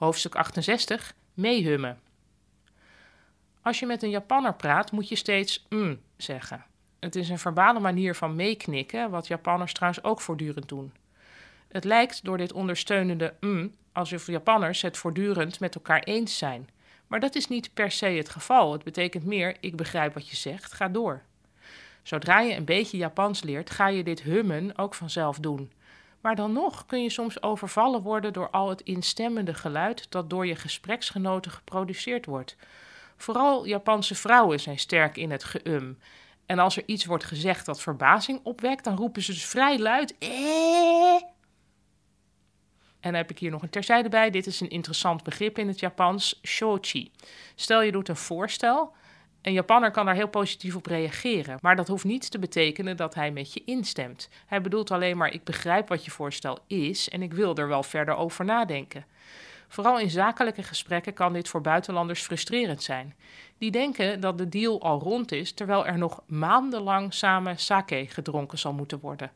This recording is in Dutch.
Hoofdstuk 68. Meehummen. Als je met een Japanner praat, moet je steeds mm zeggen. Het is een verbale manier van meeknikken, wat Japanners trouwens ook voortdurend doen. Het lijkt door dit ondersteunende mm alsof Japanners het voortdurend met elkaar eens zijn. Maar dat is niet per se het geval. Het betekent meer: ik begrijp wat je zegt, ga door. Zodra je een beetje Japans leert, ga je dit hummen ook vanzelf doen. Maar dan nog kun je soms overvallen worden door al het instemmende geluid dat door je gespreksgenoten geproduceerd wordt. Vooral Japanse vrouwen zijn sterk in het geum. En als er iets wordt gezegd dat verbazing opwekt, dan roepen ze dus vrij luid: eh. En heb ik hier nog een terzijde bij. Dit is een interessant begrip in het Japans, shochi. Stel je doet een voorstel. Een Japanner kan daar heel positief op reageren, maar dat hoeft niet te betekenen dat hij met je instemt. Hij bedoelt alleen maar: ik begrijp wat je voorstel is en ik wil er wel verder over nadenken. Vooral in zakelijke gesprekken kan dit voor buitenlanders frustrerend zijn. Die denken dat de deal al rond is, terwijl er nog maandenlang samen sake gedronken zal moeten worden.